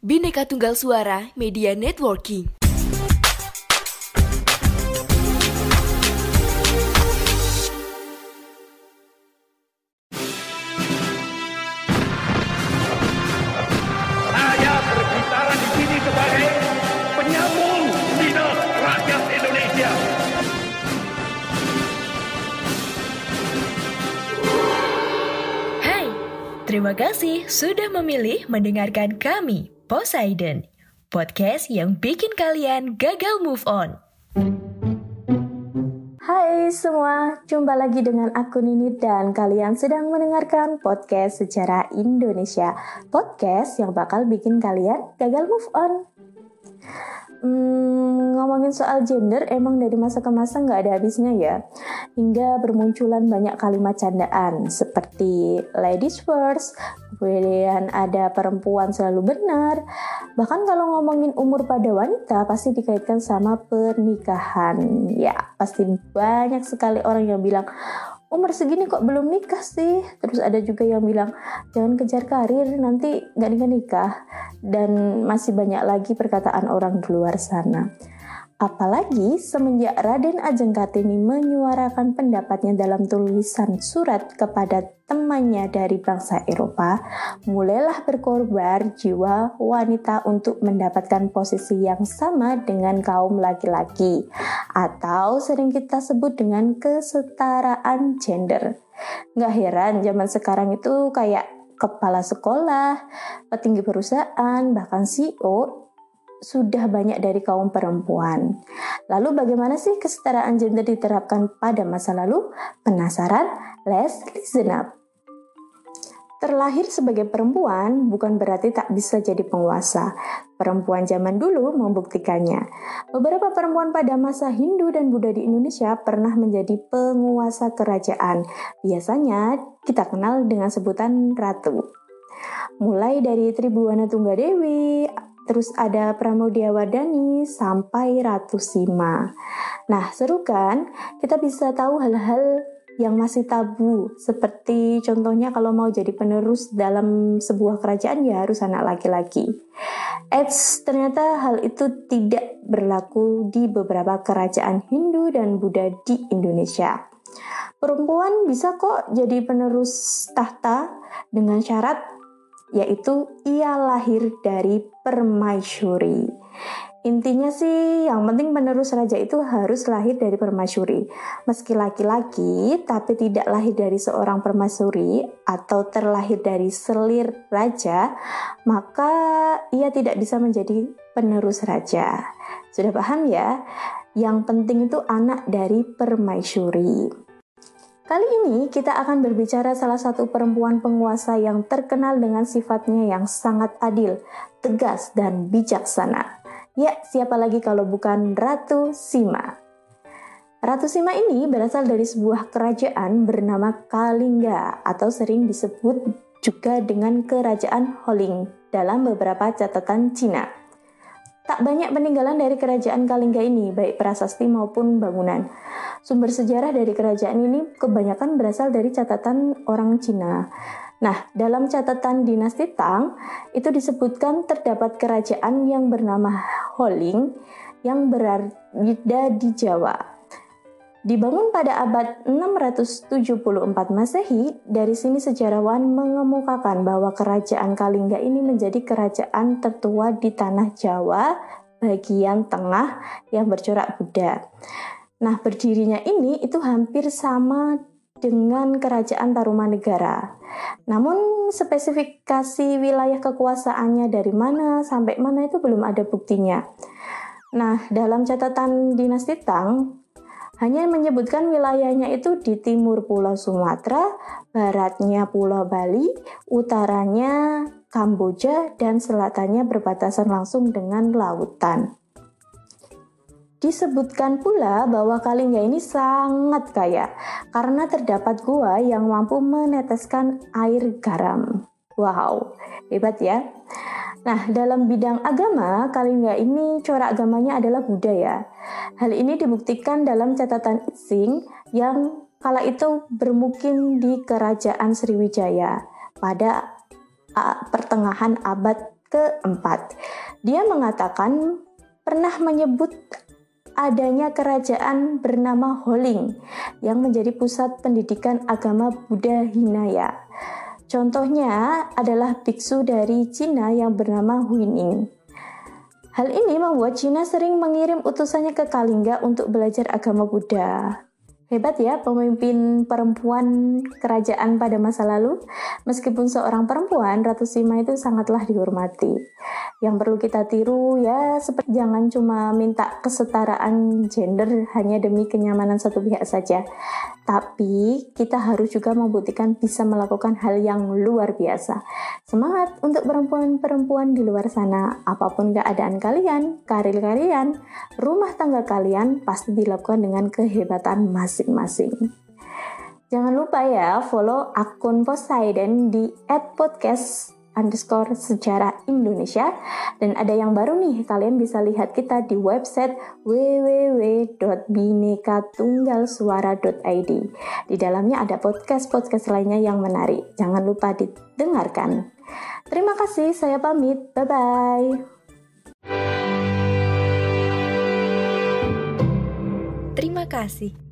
Bineka Tunggal Suara Media Networking. Saya berbicara di sini sebagai penyambung lidah rakyat Indonesia. Hai, terima kasih sudah memilih mendengarkan kami, Poseidon, podcast yang bikin kalian gagal move on. Hai semua, jumpa lagi dengan aku Nini dan kalian sedang mendengarkan podcast secara Indonesia. Podcast yang bakal bikin kalian gagal move on. Hmm, ngomongin soal gender emang dari masa ke masa nggak ada habisnya ya. Hingga bermunculan banyak kalimat candaan seperti ladies first, kemudian ada perempuan selalu benar. Bahkan kalau ngomongin umur pada wanita pasti dikaitkan sama pernikahan. Ya, pasti banyak sekali orang yang bilang umur segini kok belum nikah sih terus ada juga yang bilang jangan kejar karir nanti nggak nikah nikah dan masih banyak lagi perkataan orang di luar sana Apalagi semenjak Raden Ajeng Kartini menyuarakan pendapatnya dalam tulisan surat kepada temannya dari bangsa Eropa, mulailah berkorban jiwa wanita untuk mendapatkan posisi yang sama dengan kaum laki-laki, atau sering kita sebut dengan kesetaraan gender. Nggak heran zaman sekarang itu kayak kepala sekolah, petinggi perusahaan, bahkan CEO sudah banyak dari kaum perempuan. Lalu bagaimana sih kesetaraan gender diterapkan pada masa lalu? Penasaran? Let's listen up. Terlahir sebagai perempuan bukan berarti tak bisa jadi penguasa. Perempuan zaman dulu membuktikannya. Beberapa perempuan pada masa Hindu dan Buddha di Indonesia pernah menjadi penguasa kerajaan. Biasanya kita kenal dengan sebutan ratu. Mulai dari Tribuana Tunggadewi, terus ada Pramudia Wardani sampai Ratu Sima. Nah, seru kan? Kita bisa tahu hal-hal yang masih tabu, seperti contohnya kalau mau jadi penerus dalam sebuah kerajaan ya harus anak laki-laki. Eits, ternyata hal itu tidak berlaku di beberapa kerajaan Hindu dan Buddha di Indonesia. Perempuan bisa kok jadi penerus tahta dengan syarat yaitu ia lahir dari permaisuri. Intinya sih yang penting penerus raja itu harus lahir dari permaisuri. Meski laki-laki tapi tidak lahir dari seorang permaisuri atau terlahir dari selir raja, maka ia tidak bisa menjadi penerus raja. Sudah paham ya? Yang penting itu anak dari permaisuri. Kali ini kita akan berbicara salah satu perempuan penguasa yang terkenal dengan sifatnya yang sangat adil, tegas, dan bijaksana. Ya, siapa lagi kalau bukan Ratu Sima? Ratu Sima ini berasal dari sebuah kerajaan bernama Kalingga atau sering disebut juga dengan Kerajaan Holing dalam beberapa catatan Cina. Tak banyak peninggalan dari kerajaan Kalingga ini, baik prasasti maupun bangunan. Sumber sejarah dari kerajaan ini kebanyakan berasal dari catatan orang Cina. Nah, dalam catatan dinasti Tang, itu disebutkan terdapat kerajaan yang bernama Holing yang berada di Jawa. Dibangun pada abad 674 Masehi, dari sini sejarawan mengemukakan bahwa kerajaan Kalingga ini menjadi kerajaan tertua di tanah Jawa bagian tengah yang bercorak Buddha. Nah, berdirinya ini itu hampir sama dengan kerajaan Tarumanegara. Namun spesifikasi wilayah kekuasaannya dari mana sampai mana itu belum ada buktinya. Nah, dalam catatan dinasti Tang hanya menyebutkan wilayahnya itu di timur Pulau Sumatera, baratnya Pulau Bali, utaranya Kamboja, dan selatannya berbatasan langsung dengan lautan. Disebutkan pula bahwa Kalingga ini sangat kaya karena terdapat gua yang mampu meneteskan air garam. Wow, hebat ya. Nah, dalam bidang agama, Kalingga ini corak agamanya adalah Buddha ya. Hal ini dibuktikan dalam catatan Ising yang kala itu bermukim di Kerajaan Sriwijaya pada pertengahan abad keempat. Dia mengatakan pernah menyebut adanya kerajaan bernama Holing yang menjadi pusat pendidikan agama Buddha Hinaya. Contohnya adalah biksu dari Cina yang bernama Huining. Hal ini membuat Cina sering mengirim utusannya ke Kalingga untuk belajar agama Buddha. Hebat ya pemimpin perempuan kerajaan pada masa lalu. Meskipun seorang perempuan, Ratu Sima itu sangatlah dihormati. Yang perlu kita tiru ya seperti jangan cuma minta kesetaraan gender hanya demi kenyamanan satu pihak saja. Tapi kita harus juga membuktikan bisa melakukan hal yang luar biasa. Semangat untuk perempuan-perempuan di luar sana. Apa pun keadaan kalian, karir kalian, rumah tangga kalian pasti dilakukan dengan kehebatan masing masing-masing. Jangan lupa ya follow akun Poseidon di @podcast underscore sejarah Indonesia. Dan ada yang baru nih kalian bisa lihat kita di website www.binekatunggalsuara.id di dalamnya ada podcast-podcast lainnya yang menarik. Jangan lupa didengarkan. Terima kasih saya pamit. Bye bye Terima kasih